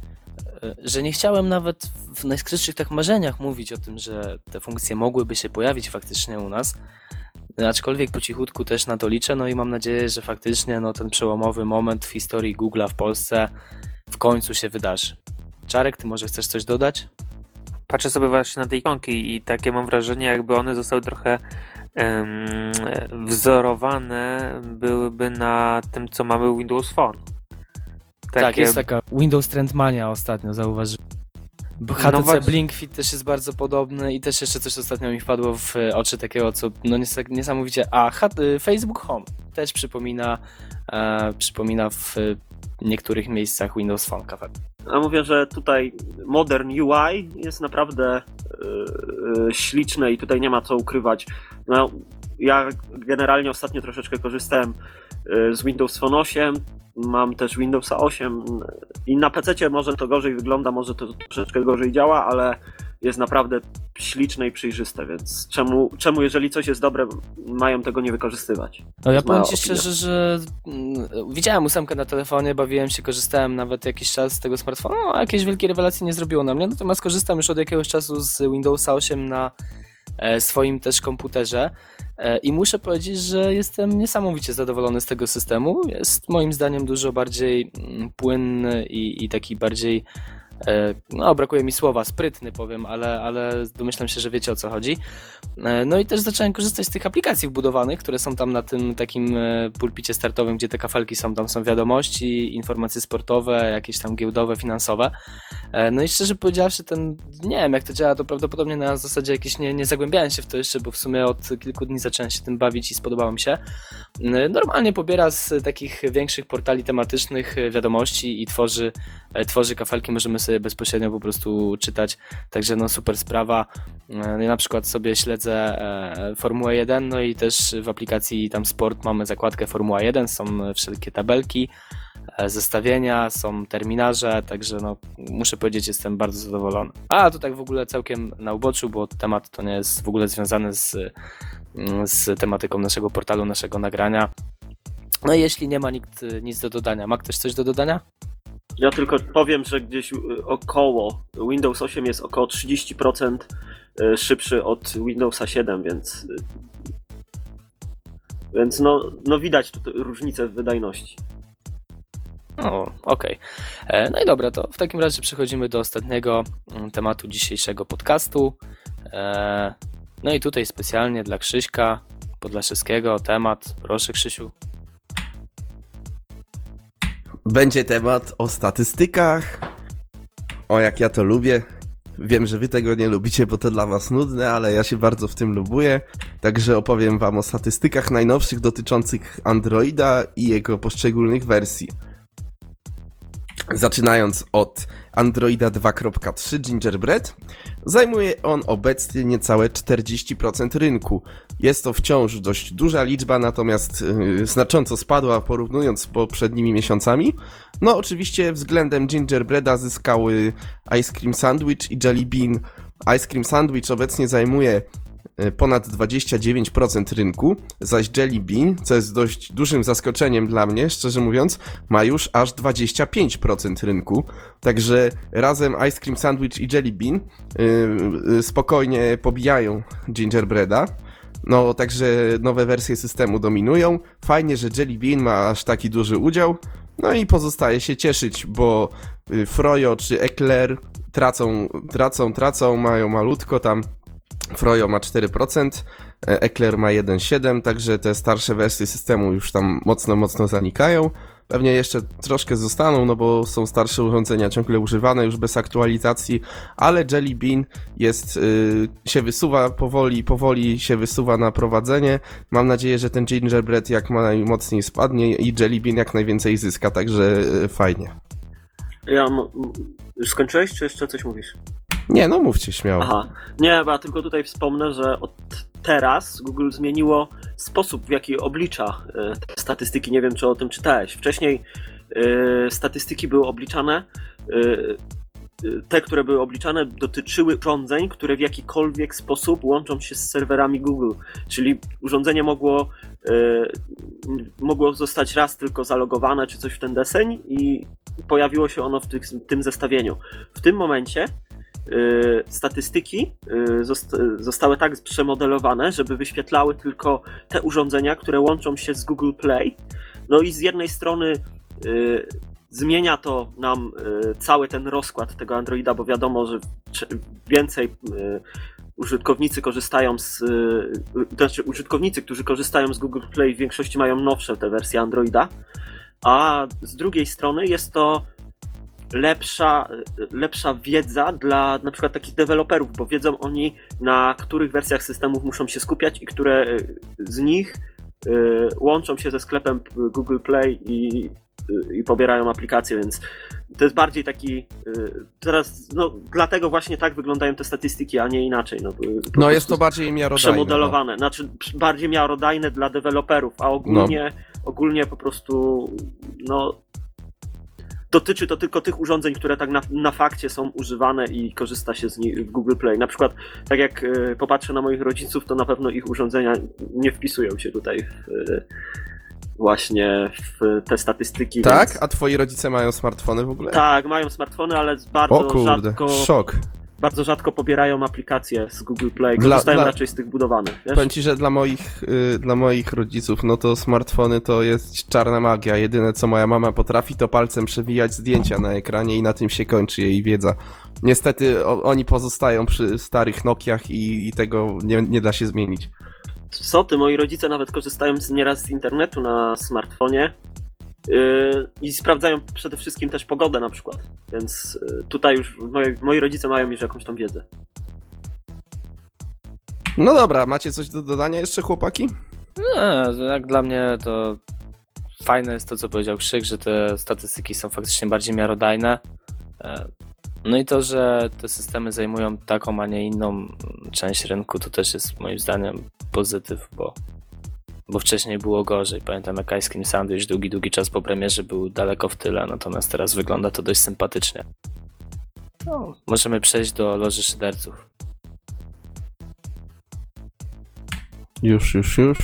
e, że nie chciałem nawet w najskrytszych tak marzeniach mówić o tym, że te funkcje mogłyby się pojawić faktycznie u nas. Aczkolwiek po cichutku też na to liczę, no i mam nadzieję, że faktycznie no, ten przełomowy moment w historii Google'a w Polsce w końcu się wydarzy. Czarek, ty może chcesz coś dodać?
Patrzę sobie właśnie na te ikonki i takie mam wrażenie, jakby one zostały trochę em, wzorowane byłyby na tym, co mamy w Windows Phone.
Tak, jest taka Windows Trendmania ostatnio, zauważyłem. HTC
No właśnie.
Blink Fit też jest bardzo podobny i też jeszcze coś ostatnio mi wpadło w oczy takiego, co no nies- niesamowicie... A, y, Facebook Home też przypomina, e, przypomina w niektórych miejscach Windows Phone Cafe.
A mówię, że tutaj modern UI jest naprawdę yy, śliczne i tutaj nie ma co ukrywać. No, ja generalnie ostatnio troszeczkę korzystałem yy, z Windows Phone 8, mam też Windowsa 8 i na PC może to gorzej wygląda, może to troszeczkę gorzej działa, ale jest naprawdę śliczne i przejrzyste, więc czemu, czemu jeżeli coś jest dobre, mają tego nie wykorzystywać?
No ja powiem ci
opinia.
szczerze, że mm, widziałem ósemkę na telefonie, bawiłem się, korzystałem nawet jakiś czas z tego smartfona, no jakieś wielkie rewelacje nie zrobiło na mnie, natomiast korzystam już od jakiegoś czasu z Windowsa 8 na swoim też komputerze e, i muszę powiedzieć, że jestem niesamowicie zadowolony z tego systemu. Jest moim zdaniem dużo bardziej mm, płynny i, i taki bardziej e, no brakuje mi słowa, sprytny powiem, ale, ale domyślam się, że wiecie o co chodzi. E, No i też zacząłem korzystać z tych aplikacji wbudowanych, które są tam na tym takim e, pulpicie startowym, gdzie te kafelki są, tam są wiadomości, informacje sportowe, jakieś tam giełdowe, finansowe. E, No i szczerze powiedziawszy, ten, nie wiem jak to działa, to prawdopodobnie na zasadzie jakieś nie, nie zagłębiałem się w to jeszcze, bo w sumie od kilku dni zacząłem się tym bawić i spodobało mi się. E, Normalnie pobiera z takich większych portali tematycznych e, wiadomości i tworzy, e, tworzy kafelki, możemy sobie bezpośrednio po prostu czytać, także no super sprawa. E, Ja na przykład sobie śledzę e, Formułę 1, no i też w aplikacji tam sport mamy zakładkę Formuła 1, są wszelkie tabelki, e, zestawienia, są terminarze, także no muszę powiedzieć, jestem bardzo zadowolony. A to tak w ogóle całkiem na uboczu, bo temat to nie jest w ogóle związany z, mm, z tematyką naszego portalu, naszego nagrania. No i jeśli nie ma nikt nic do dodania, ma ktoś coś do dodania?
Ja tylko powiem, że gdzieś y, około Windows 8 jest około 30% y, szybszy od Windowsa 7, więc y, więc no, no widać tutaj różnicę w wydajności.
O, okej. E, No i dobra, to w takim razie przechodzimy do ostatniego mm, tematu dzisiejszego podcastu. E, No i tutaj specjalnie dla Krzyśka Podlaszewskiego temat. Proszę Krzysiu.
Będzie temat o statystykach. O jak ja to lubię. Wiem, że wy tego nie lubicie, bo to dla was nudne, ale ja się bardzo w tym lubuję. Także opowiem wam o statystykach najnowszych dotyczących Androida i jego poszczególnych wersji. Zaczynając od Androida 2.3 Gingerbread, zajmuje on obecnie niecałe 40% rynku. Jest to wciąż dość duża liczba, natomiast yy, znacząco spadła porównując z poprzednimi miesiącami. No oczywiście względem Gingerbreada zyskały Ice Cream Sandwich i Jelly Bean. Ice Cream Sandwich obecnie zajmuje y, ponad 29% rynku, zaś Jelly Bean, co jest dość dużym zaskoczeniem dla mnie, szczerze mówiąc, ma już aż 25% rynku. Także razem Ice Cream Sandwich i Jelly Bean y, y, spokojnie pobijają Gingerbreada. No, także nowe wersje systemu dominują. Fajnie, że Jelly Bean ma aż taki duży udział. No i pozostaje się cieszyć, bo Froyo czy Eclair tracą, tracą, tracą, mają malutko tam. Froyo ma 4%, e, Eclair ma 1,7%, także te starsze wersje systemu już tam mocno, mocno zanikają. Pewnie jeszcze troszkę zostaną, no bo są starsze urządzenia ciągle używane już bez aktualizacji, ale Jelly Bean jest, y, się wysuwa powoli, powoli się wysuwa na prowadzenie. Mam nadzieję, że ten Gingerbread jak najmocniej spadnie i Jelly Bean jak najwięcej zyska, także y, fajnie.
Ja skończyłeś, czy jeszcze coś mówisz?
Nie, no mówcie śmiało.
Aha. Nie, bo ja tylko tutaj wspomnę, że od teraz Google zmieniło sposób, w jaki oblicza e, te statystyki. Nie wiem, czy o tym czytałeś. Wcześniej e, statystyki były obliczane. e, Te, które były obliczane, dotyczyły urządzeń, które w jakikolwiek sposób łączą się z serwerami Google. Czyli urządzenie mogło, mogło zostać raz tylko zalogowane, czy coś w ten deseń, i pojawiło się ono w tym zestawieniu. W tym momencie y, statystyki y, zost zostały tak przemodelowane, żeby wyświetlały tylko te urządzenia, które łączą się z Google Play. No i z jednej strony y, zmienia to nam y, cały ten rozkład tego Androida, bo wiadomo, że więcej y, użytkownicy korzystają z. y, Znaczy, użytkownicy, którzy korzystają z Google Play, w większości mają nowsze te wersje Androida. A z drugiej strony jest to lepsza, lepsza wiedza dla na przykład takich deweloperów, bo wiedzą oni na których wersjach systemów muszą się skupiać i które y, z nich y, łączą się ze sklepem Google Play i, y, i pobierają aplikacje, więc to jest bardziej taki teraz, no dlatego właśnie tak wyglądają te statystyki, a nie inaczej. No,
No jest to bardziej miarodajne. no.
przemodelowane, znaczy przy- bardziej miarodajne dla deweloperów, a ogólnie, ogólnie po prostu no dotyczy to tylko tych urządzeń, które tak na, na fakcie są używane i korzysta się z nich w Google Play. Na przykład, tak jak e, popatrzę na moich rodziców, to na pewno ich urządzenia nie wpisują się tutaj w, e, właśnie w te statystyki.
Tak?
Więc...
A twoi rodzice mają smartfony w ogóle?
Tak, mają smartfony, ale bardzo
O kurde,
rzadko,
szok.
Bardzo rzadko pobierają aplikacje z Google Play.
Dla-
Korzystają
dla-
raczej z tych budowanych. Wiesz?
Powiem ci, że dla moich, y, dla moich rodziców, no to smartfony to jest czarna magia. Jedyne co moja mama potrafi, to palcem przewijać zdjęcia na ekranie i na tym się kończy jej wiedza. Niestety o, oni pozostają przy starych Nokiach i, i tego nie, nie da się zmienić.
Co ty, moi rodzice nawet korzystają z, nieraz z internetu na smartfonie yy, i sprawdzają przede wszystkim też pogodę na przykład. Więc yy, tutaj już moi, moi rodzice mają już jakąś tam wiedzę.
No dobra, macie coś do dodania jeszcze, chłopaki?
Nie, jak dla mnie to fajne jest to, co powiedział Krzyk, że te statystyki są faktycznie bardziej miarodajne. E, No i to, że te systemy zajmują taką, a nie inną część rynku, to też jest moim zdaniem pozytyw, bo, bo wcześniej było gorzej. Pamiętam jak Ice Cream Sandwich długi, długi czas po premierze był daleko w tyle, natomiast teraz wygląda to dość sympatycznie. No, możemy przejść do Loży Szyderców.
Już, już, już.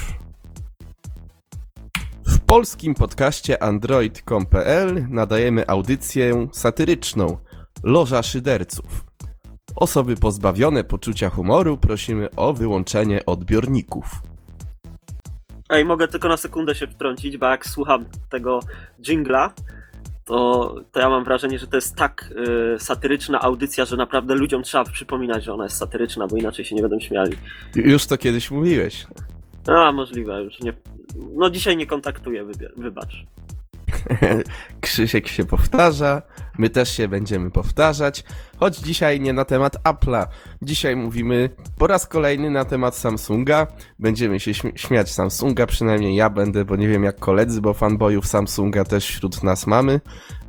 W polskim podcaście android.com.pl nadajemy audycję satyryczną Loża Szyderców. Osoby pozbawione poczucia humoru prosimy o wyłączenie odbiorników.
Ej, mogę tylko na sekundę się wtrącić, bo jak słucham tego jingla, to, to ja mam wrażenie, że to jest tak yy, satyryczna audycja, że naprawdę ludziom trzeba przypominać, że ona jest satyryczna, bo inaczej się nie będą śmiali.
Już to kiedyś mówiłeś.
A, możliwe, już nie. No dzisiaj nie kontaktuję, wybacz.
Krzysiek się powtarza, my też się będziemy powtarzać, choć dzisiaj nie na temat Apple'a. Dzisiaj mówimy po raz kolejny na temat Samsunga. Będziemy się śmi- śmiać Samsunga, przynajmniej ja będę, bo nie wiem jak koledzy, bo fanboyów Samsunga też wśród nas mamy.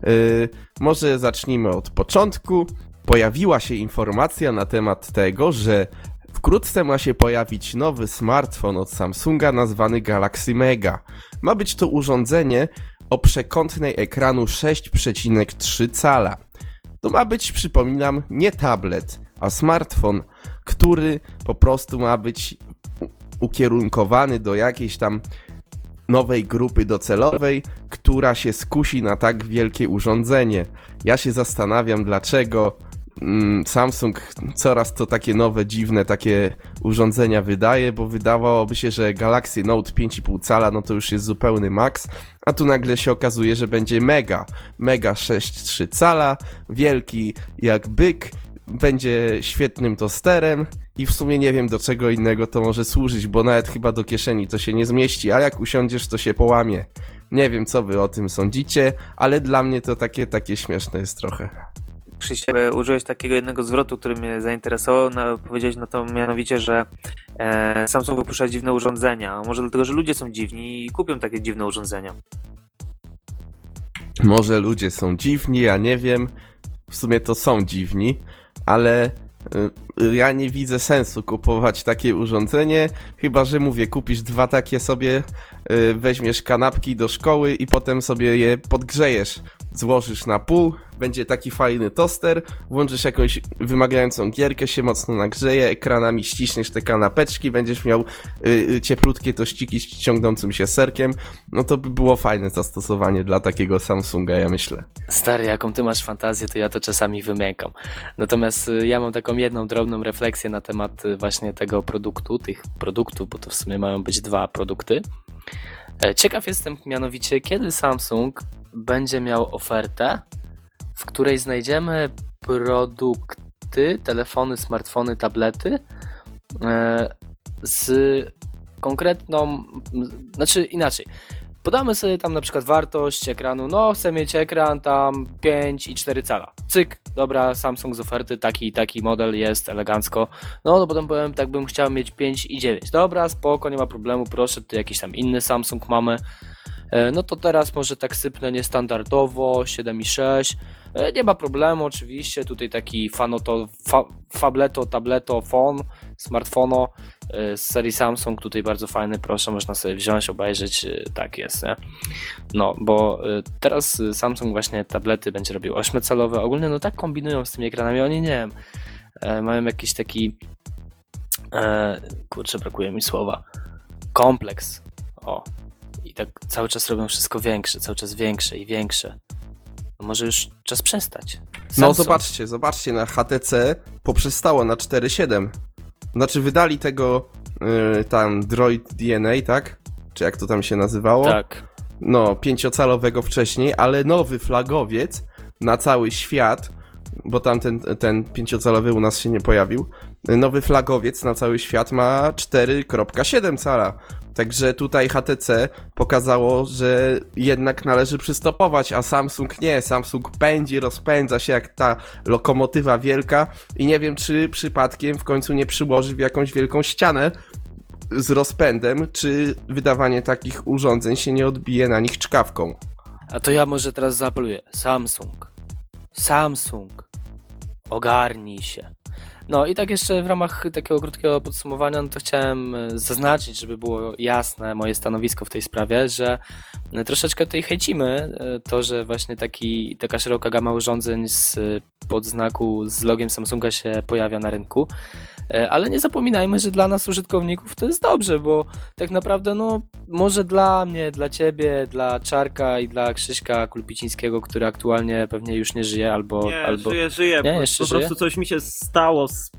Yy, może zacznijmy od początku. Pojawiła się informacja na temat tego, że Wkrótce ma się pojawić nowy smartfon od Samsunga nazwany Galaxy Mega. Ma być to urządzenie o przekątnej ekranu 6,3 cala. To ma być, przypominam, nie tablet, a smartfon, który po prostu ma być ukierunkowany do jakiejś tam nowej grupy docelowej, która się skusi na tak wielkie urządzenie. Ja się zastanawiam, dlaczego Samsung coraz to takie nowe, dziwne takie urządzenia wydaje, bo wydawałoby się, że Galaxy Note 5,5 cala no to już jest zupełny maks, a tu nagle się okazuje, że będzie mega, mega 6,3 cala, wielki jak byk, będzie świetnym tosterem i w sumie nie wiem do czego innego to może służyć, bo nawet chyba do kieszeni to się nie zmieści, a jak usiądziesz to się połamie. Nie wiem, co wy o tym sądzicie, ale dla mnie to takie, takie śmieszne jest trochę.
Krzysiek, użyłeś takiego jednego zwrotu, który mnie zainteresował. No, powiedziałeś na to mianowicie, że e, Samsung wypuszcza dziwne urządzenia. Może dlatego, że ludzie są dziwni i kupią takie dziwne urządzenia.
Może ludzie są dziwni, ja nie wiem. W sumie to są dziwni, ale y, ja nie widzę sensu kupować takie urządzenie, chyba że mówię, kupisz dwa takie sobie, y, weźmiesz kanapki do szkoły i potem sobie je podgrzejesz. Złożysz na pół, będzie taki fajny toster, włączysz jakąś wymagającą gierkę, się mocno nagrzeje, ekranami ściśniesz te kanapeczki, będziesz miał y, y, cieplutkie tościki z ciągnącym się serkiem, no to by było fajne zastosowanie dla takiego Samsunga, ja myślę.
Stary, jaką ty masz fantazję, to ja to czasami wymiękam. Natomiast y, ja mam taką jedną drobną refleksję na temat y, właśnie tego produktu, tych produktów, bo to w sumie mają być dwa produkty. E, Ciekaw jestem mianowicie, kiedy Samsung będzie miał ofertę, w której znajdziemy produkty, telefony, smartfony, tablety e, z konkretną, znaczy inaczej. Podamy sobie tam na przykład wartość ekranu, no chcę mieć ekran tam 5,4 cala. Cyk, dobra, Samsung z oferty, taki i taki model jest elegancko. No to potem powiem, tak bym chciał mieć 5,9. Dobra, spoko, nie ma problemu, proszę, tu jakiś tam inny Samsung mamy. E, No to teraz może tak sypnę niestandardowo, 7,6. E, Nie ma problemu, oczywiście. Tutaj taki fanoto, fa, fableto, tableto, phone, smartfono e, z serii Samsung. Tutaj bardzo fajny, proszę, można sobie wziąć, obejrzeć. Tak jest, nie? No, bo teraz Samsung właśnie tablety będzie robił 8-calowe. Ogólnie no tak kombinują z tymi ekranami. Oni nie wiem, mają jakiś taki kurczę, brakuje mi słowa. Kompleks. O. I tak cały czas robią wszystko większe, cały czas większe i większe. No może już czas przestać.
No
Samsung.
zobaczcie, zobaczcie, na HTC poprzestało na 4.7. Znaczy wydali tego y, tam Droid DNA, tak? Czy jak to tam się nazywało?
Tak.
No, pięciocalowego wcześniej, ale nowy flagowiec na cały świat, bo tam ten, ten pięciocalowy u nas się nie pojawił. Nowy flagowiec na cały świat ma 4.7 cala. Także tutaj HTC pokazało, że jednak należy przystopować, a Samsung nie. Samsung pędzi, rozpędza się jak ta lokomotywa wielka i nie wiem, czy przypadkiem w końcu nie przyłoży w jakąś wielką ścianę z rozpędem, czy wydawanie takich urządzeń się nie odbije na nich czkawką.
A to ja może teraz zaapeluję. Samsung. Samsung. Ogarnij się. No i tak jeszcze w ramach takiego krótkiego podsumowania, no to chciałem e, zaznaczyć, żeby było jasne moje stanowisko w tej sprawie, że e, troszeczkę tutaj hejcimy e, to, że właśnie taki, taka szeroka gama urządzeń z podznaku z logiem Samsunga się pojawia na rynku. E, Ale nie zapominajmy, że dla nas użytkowników to jest dobrze, bo tak naprawdę, no, może dla mnie, dla ciebie, dla Czarka i dla Krzyśka Kulpicińskiego, który aktualnie pewnie już nie żyje, albo.
Nie,
albo...
żyję, żyję.
Nie,
po, po
żyje?
prostu coś mi się stało z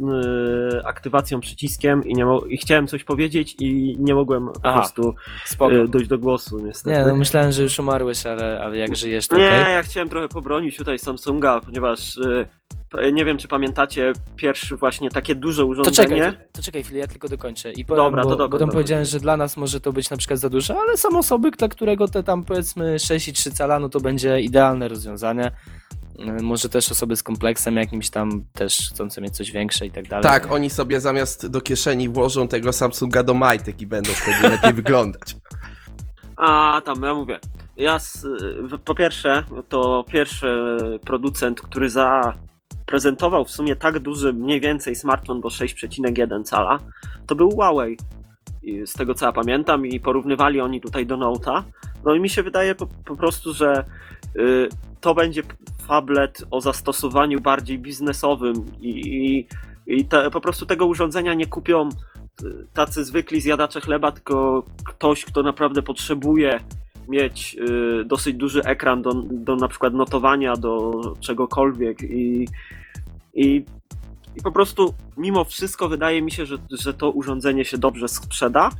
yy, aktywacją przyciskiem i, nie i chciałem coś powiedzieć i nie mogłem po
Aha,
prostu yy, dojść do głosu niestety.
Nie, no myślałem, że już umarłeś, ale, ale jak żyjesz, to
Nie,
okej.
ja chciałem trochę pobronić tutaj Samsunga, ponieważ yy, nie wiem, czy pamiętacie pierwszy właśnie takie duże
To
urządzenie.
czekaj, to czekaj chwilę, ja tylko dokończę. I powiem,
Dobra, to
bo,
dokończ,
bo tam
dobra.
powiedziałem, że dla nas może to być na przykład za dużo, ale są osoby, dla którego te tam powiedzmy 6,3 cala, no to będzie idealne rozwiązanie. Y, Może też osoby z kompleksem jakimś tam też chcące mieć coś większe i tak dalej.
Tak, oni sobie zamiast do kieszeni włożą tego Samsunga do majtek i będą wtedy lepiej wyglądać.
A tam, ja mówię. Ja z, w- po pierwsze, to pierwszy producent, który zaprezentował w sumie tak duży mniej więcej smartfon, bo 6,1 cala, to był Huawei. I z tego co ja pamiętam, i porównywali oni tutaj do Note'a. No i mi się wydaje po, po prostu, że y, to będzie tablet o zastosowaniu bardziej biznesowym i, i, i te, po prostu tego urządzenia nie kupią y, tacy zwykli zjadacze chleba, tylko ktoś, kto naprawdę potrzebuje mieć y, dosyć duży ekran do, do na przykład notowania, do czegokolwiek i, i, i po prostu mimo wszystko wydaje mi się, że, że to urządzenie się dobrze sprzeda.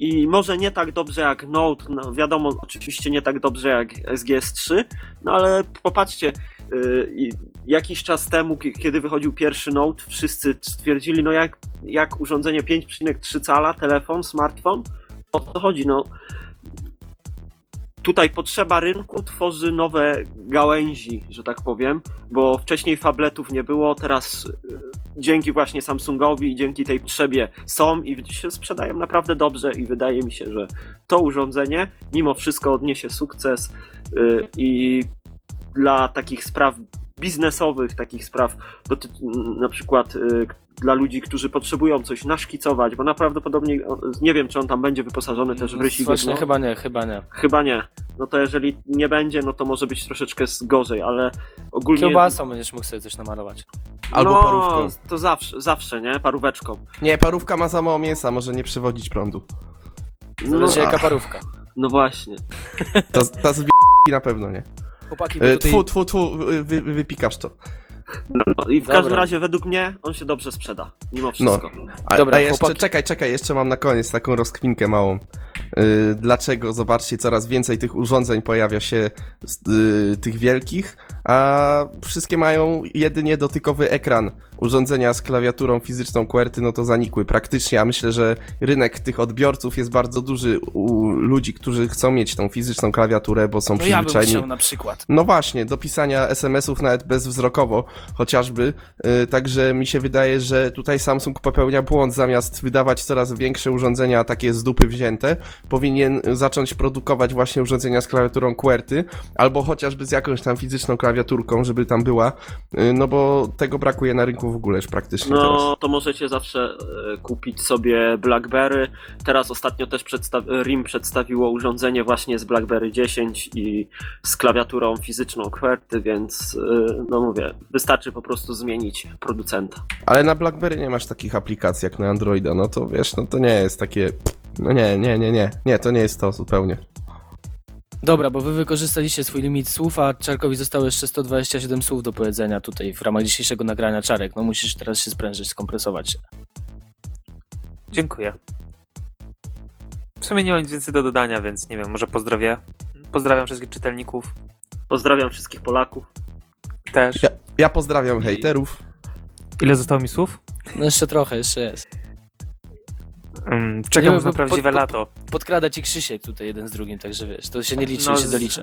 I może nie tak dobrze jak Note, no wiadomo, oczywiście nie tak dobrze jak SGS3, no ale popatrzcie, y, jakiś czas temu, ki- kiedy wychodził pierwszy Note, wszyscy stwierdzili, no jak, jak urządzenie 5,3 cala, telefon, smartfon, o co chodzi, no tutaj potrzeba rynku tworzy nowe gałęzi, że tak powiem, bo wcześniej fabletów nie było, teraz y, dzięki właśnie Samsungowi i dzięki tej potrzebie są i się sprzedają naprawdę dobrze i wydaje mi się, że to urządzenie mimo wszystko odniesie sukces y, i dla takich spraw biznesowych, takich spraw doty- na przykład y, dla ludzi, którzy potrzebują coś naszkicować, bo naprawdę nie wiem, czy on tam będzie wyposażony też w rysi
Właśnie
gówno.
chyba nie, chyba nie.
Chyba nie. No to jeżeli nie będzie, no to może być troszeczkę z- gorzej, ale ogólnie...
Kiełbasą będziesz mógł sobie coś namalować.
Albo
no,
parówką.
to zawsze, zawsze, nie? Paróweczką.
Nie, parówka ma za mało mięsa, może nie przywodzić prądu.
No,
Zależy
a.
jaka parówka.
no właśnie.
Ta, ta z na pewno nie.
Chłopaki, bo
E,
tutaj...
Tfu, tfu, tfu, wy, wypikasz to.
No, I w
Dobra.
każdym razie według mnie on się dobrze sprzeda, mimo wszystko.
A,
Dobra,
a jeszcze,
chłopaki.
czekaj, czekaj, jeszcze mam na koniec taką rozkminkę małą. Yy, dlaczego, zobaczcie, coraz więcej tych urządzeń pojawia się, yy, tych wielkich, a wszystkie mają jedynie dotykowy ekran. Urządzenia z klawiaturą fizyczną QWERTY, no to zanikły praktycznie, a myślę, że rynek tych odbiorców jest bardzo duży u ludzi, którzy chcą mieć tą fizyczną klawiaturę, bo są
No ja bym
przyzwyczajeni.
chciał na przykład.
No właśnie, do pisania SMS-ów nawet bezwzrokowo chociażby. Yy, także mi się wydaje, że tutaj Samsung popełnia błąd. Zamiast wydawać coraz większe urządzenia takie z dupy wzięte, powinien zacząć produkować właśnie urządzenia z klawiaturą QWERTY, albo chociażby z jakąś tam fizyczną klawiaturką, żeby tam była. Yy, no bo tego brakuje na rynku w ogóle już praktycznie teraz.
No, to możecie zawsze e, kupić sobie BlackBerry. Teraz ostatnio też RIM przedstawiło urządzenie właśnie z BlackBerry 10 i z klawiaturą fizyczną QWERTY, więc e, no mówię, wystarczy po prostu zmienić producenta.
Ale na BlackBerry nie masz takich aplikacji jak na Androida, no to wiesz, no to nie jest takie... No nie, nie, nie, nie, nie, to nie jest to zupełnie.
Dobra, bo wy wykorzystaliście swój limit słów, a Czarkowi zostało jeszcze 127 słów do powiedzenia tutaj w ramach dzisiejszego nagrania. Czarek, no musisz teraz się sprężyć, skompresować się.
Dziękuję. W sumie nie mam nic więcej do dodania, więc nie wiem, może pozdrowię. Pozdrawiam wszystkich czytelników
Pozdrawiam wszystkich Polaków.
też.
Ja, ja pozdrawiam hejterów.
Ile zostało mi słów?
No jeszcze trochę, jeszcze jest.
Mm, czekam
Nie,
na prawdziwe
po- po-
lato.
Podkrada ci Krzysiek tutaj jeden z drugim, także wiesz, to się nie liczy,
No,
się doliczy.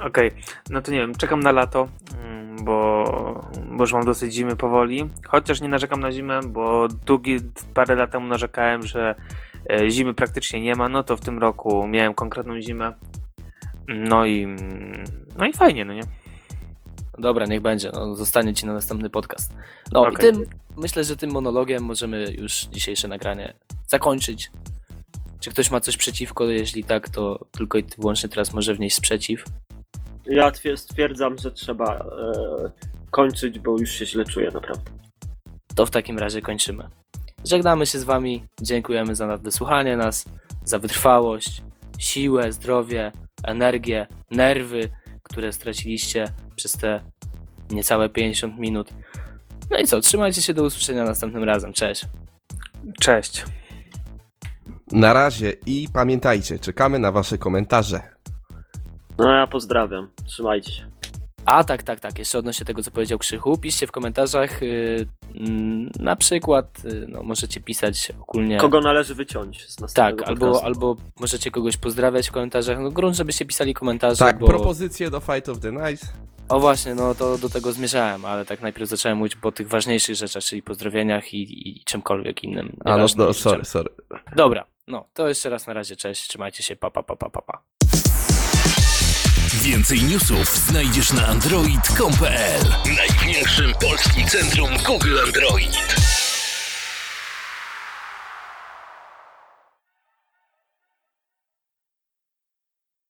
Okej, no to nie wiem, czekam na lato, mm, bo, bo już mam dosyć zimy powoli. Chociaż nie narzekam na zimę, bo długi, parę lat temu narzekałem, że e, zimy praktycznie nie ma, no to w tym roku miałem konkretną zimę. No i, no i fajnie, no nie?
Dobra, niech będzie, no, zostanie ci na następny podcast. No i
Okej.
tym, myślę, że tym monologiem możemy już dzisiejsze nagranie zakończyć. Czy ktoś ma coś przeciwko? Jeśli tak, to tylko i wyłącznie teraz może wnieść sprzeciw.
Ja twier- stwierdzam, że trzeba e, kończyć, bo już się źle czuję naprawdę.
To w takim razie kończymy. Żegnamy się z wami, dziękujemy za wysłuchanie nas, za wytrwałość, siłę, zdrowie, energię, nerwy, które straciliście przez te niecałe 50 minut. No i co, trzymajcie się do usłyszenia następnym razem. Cześć.
Cześć.
Na razie i pamiętajcie, czekamy na wasze komentarze.
No ja pozdrawiam. Trzymajcie się.
A tak, tak, tak. Jeszcze odnośnie tego, co powiedział Krzychu, piszcie w komentarzach. Yy, na przykład, yy, no, możecie pisać ogólnie.
Kogo należy wyciąć z następnego
Tak, albo,
podcastu.
albo możecie kogoś pozdrawiać w komentarzach. No, grunt, żebyście pisali komentarze.
Tak,
bo...
propozycje do Fight of the Night.
O właśnie, no to do tego zmierzałem, ale tak najpierw zacząłem mówić po tych ważniejszych rzeczach, czyli pozdrowieniach i, i czymkolwiek innym.
A no, no, sorry, sorry.
Dobra, no to jeszcze raz na razie, cześć, trzymajcie się, pa, pa, pa, pa, pa. pa.
Więcej newsów znajdziesz na android.com.pl Największym polskim centrum Google Android.